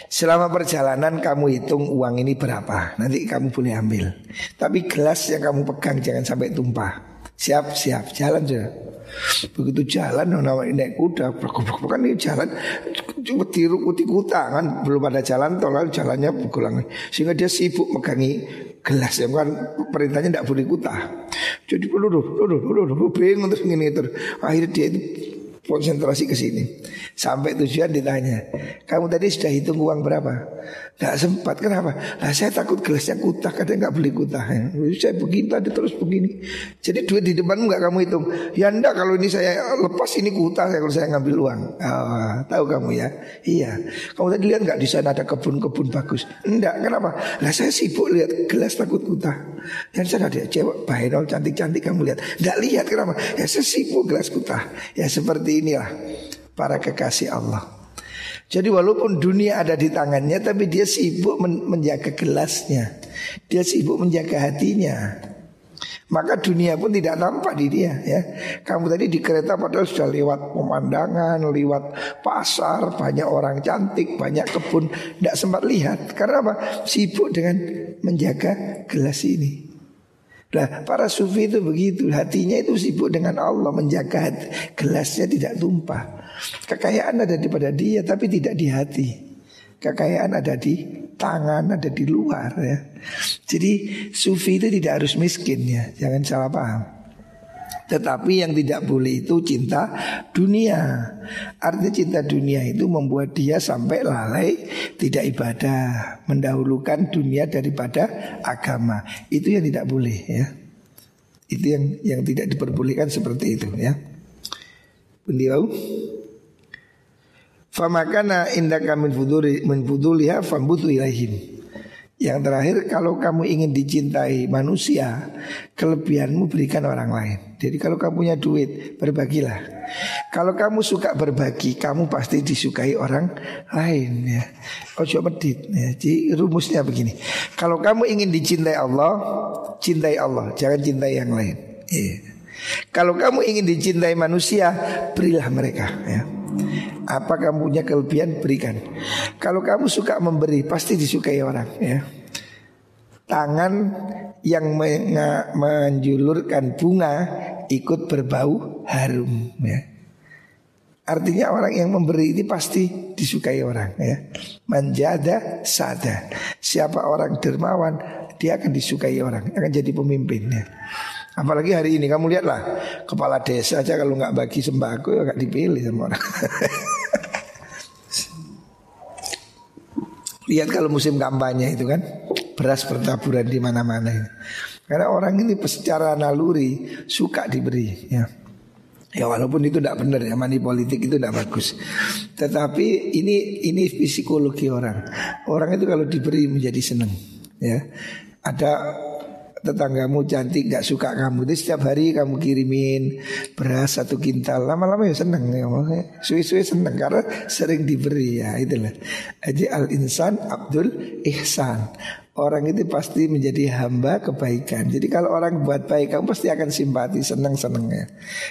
Selama perjalanan kamu hitung uang ini berapa Nanti kamu boleh ambil Tapi gelas yang kamu pegang jangan sampai tumpah Siap, siap, jalan saja Begitu jalan, nama naik kuda Bukan ini jalan Cuma tiru kuta kan Belum ada jalan tol jalannya pukulan Sehingga dia sibuk megangi gelas yang kan perintahnya tidak boleh kuta Jadi dulu dulu dulu dulu bingung terus ini terus Akhirnya dia itu konsentrasi ke sini. Sampai tujuan ditanya, kamu tadi sudah hitung uang berapa? Gak sempat, kenapa? Nah saya takut gelasnya kutah, kadang nggak beli kutah. Ya. Saya begini tadi terus begini. Jadi duit di depanmu nggak kamu hitung? Ya enggak, kalau ini saya lepas ini kutah kalau saya ngambil uang. Oh, tahu kamu ya? Iya. Kamu tadi lihat nggak di sana ada kebun-kebun bagus? Enggak, kenapa? Nah saya sibuk lihat gelas takut kutah. Yang sana ada cewek bahenol cantik-cantik kamu lihat. Enggak lihat kenapa? Ya saya sibuk gelas kutah. Ya seperti inilah para kekasih Allah. Jadi walaupun dunia ada di tangannya tapi dia sibuk men menjaga gelasnya. Dia sibuk menjaga hatinya. Maka dunia pun tidak nampak di dia ya. Kamu tadi di kereta padahal sudah lewat pemandangan, lewat pasar, banyak orang cantik, banyak kebun, tidak sempat lihat. Karena apa? Sibuk dengan menjaga gelas ini. Nah para sufi itu begitu. Hatinya itu sibuk dengan Allah Menjaga hati, gelasnya tidak tumpah. Kekayaan ada di pada dia Tapi tidak di hati. Kekayaan ada di tangan Ada di luar ya. Jadi sufi itu tidak harus miskin ya. Jangan salah paham tetapi yang tidak boleh itu cinta dunia. Artinya cinta dunia itu membuat dia sampai lalai Tidak ibadah Mendahulukan dunia daripada agama. Itu yang tidak boleh ya. Itu yang yang tidak diperbolehkan seperti itu ya. Beliau Famakana indaka min fuduli min fuduliha fambutu ilaihim yang terakhir kalau kamu ingin dicintai manusia Kelebihanmu berikan orang lain. Jadi kalau kamu punya duit berbagilah. Kalau kamu suka berbagi Kamu pasti disukai orang lain ya. Ojo medit ya. Jadi rumusnya begini. Kalau kamu ingin dicintai Allah Cintai Allah Jangan cintai yang lain. Ya. Kalau kamu ingin dicintai manusia Berilah mereka ya apa kamu punya kelebihan berikan. Kalau kamu suka memberi pasti disukai orang ya. Tangan yang menjulurkan bunga ikut berbau harum ya. Artinya orang yang memberi ini pasti disukai orang ya. Manjada sada. Siapa orang dermawan dia akan disukai orang, akan jadi pemimpinnya. Apalagi hari ini kamu lihatlah kepala desa aja kalau nggak bagi sembako ya nggak dipilih sama orang. Lihat kalau musim kampanye itu kan beras bertaburan di mana-mana. Karena orang ini secara naluri suka diberi ya. Ya walaupun itu tidak benar ya mani politik itu tidak bagus. Tetapi ini ini psikologi orang. Orang itu kalau diberi menjadi senang ya. Ada tetanggamu cantik gak suka kamu. Itu setiap hari kamu kirimin beras satu kintal. Lama-lama ya seneng ya suwi-suwi seneng karena sering diberi ya itulah. Aja al insan Abdul Ihsan. Orang itu pasti menjadi hamba kebaikan. Jadi kalau orang buat baik kamu pasti akan simpati seneng senengnya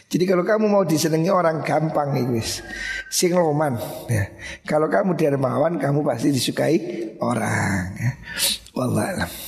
jadi kalau kamu mau disenangi orang gampang guys sing roman ya. Kalau kamu dermawan kamu pasti disukai orang ya. Wallahualam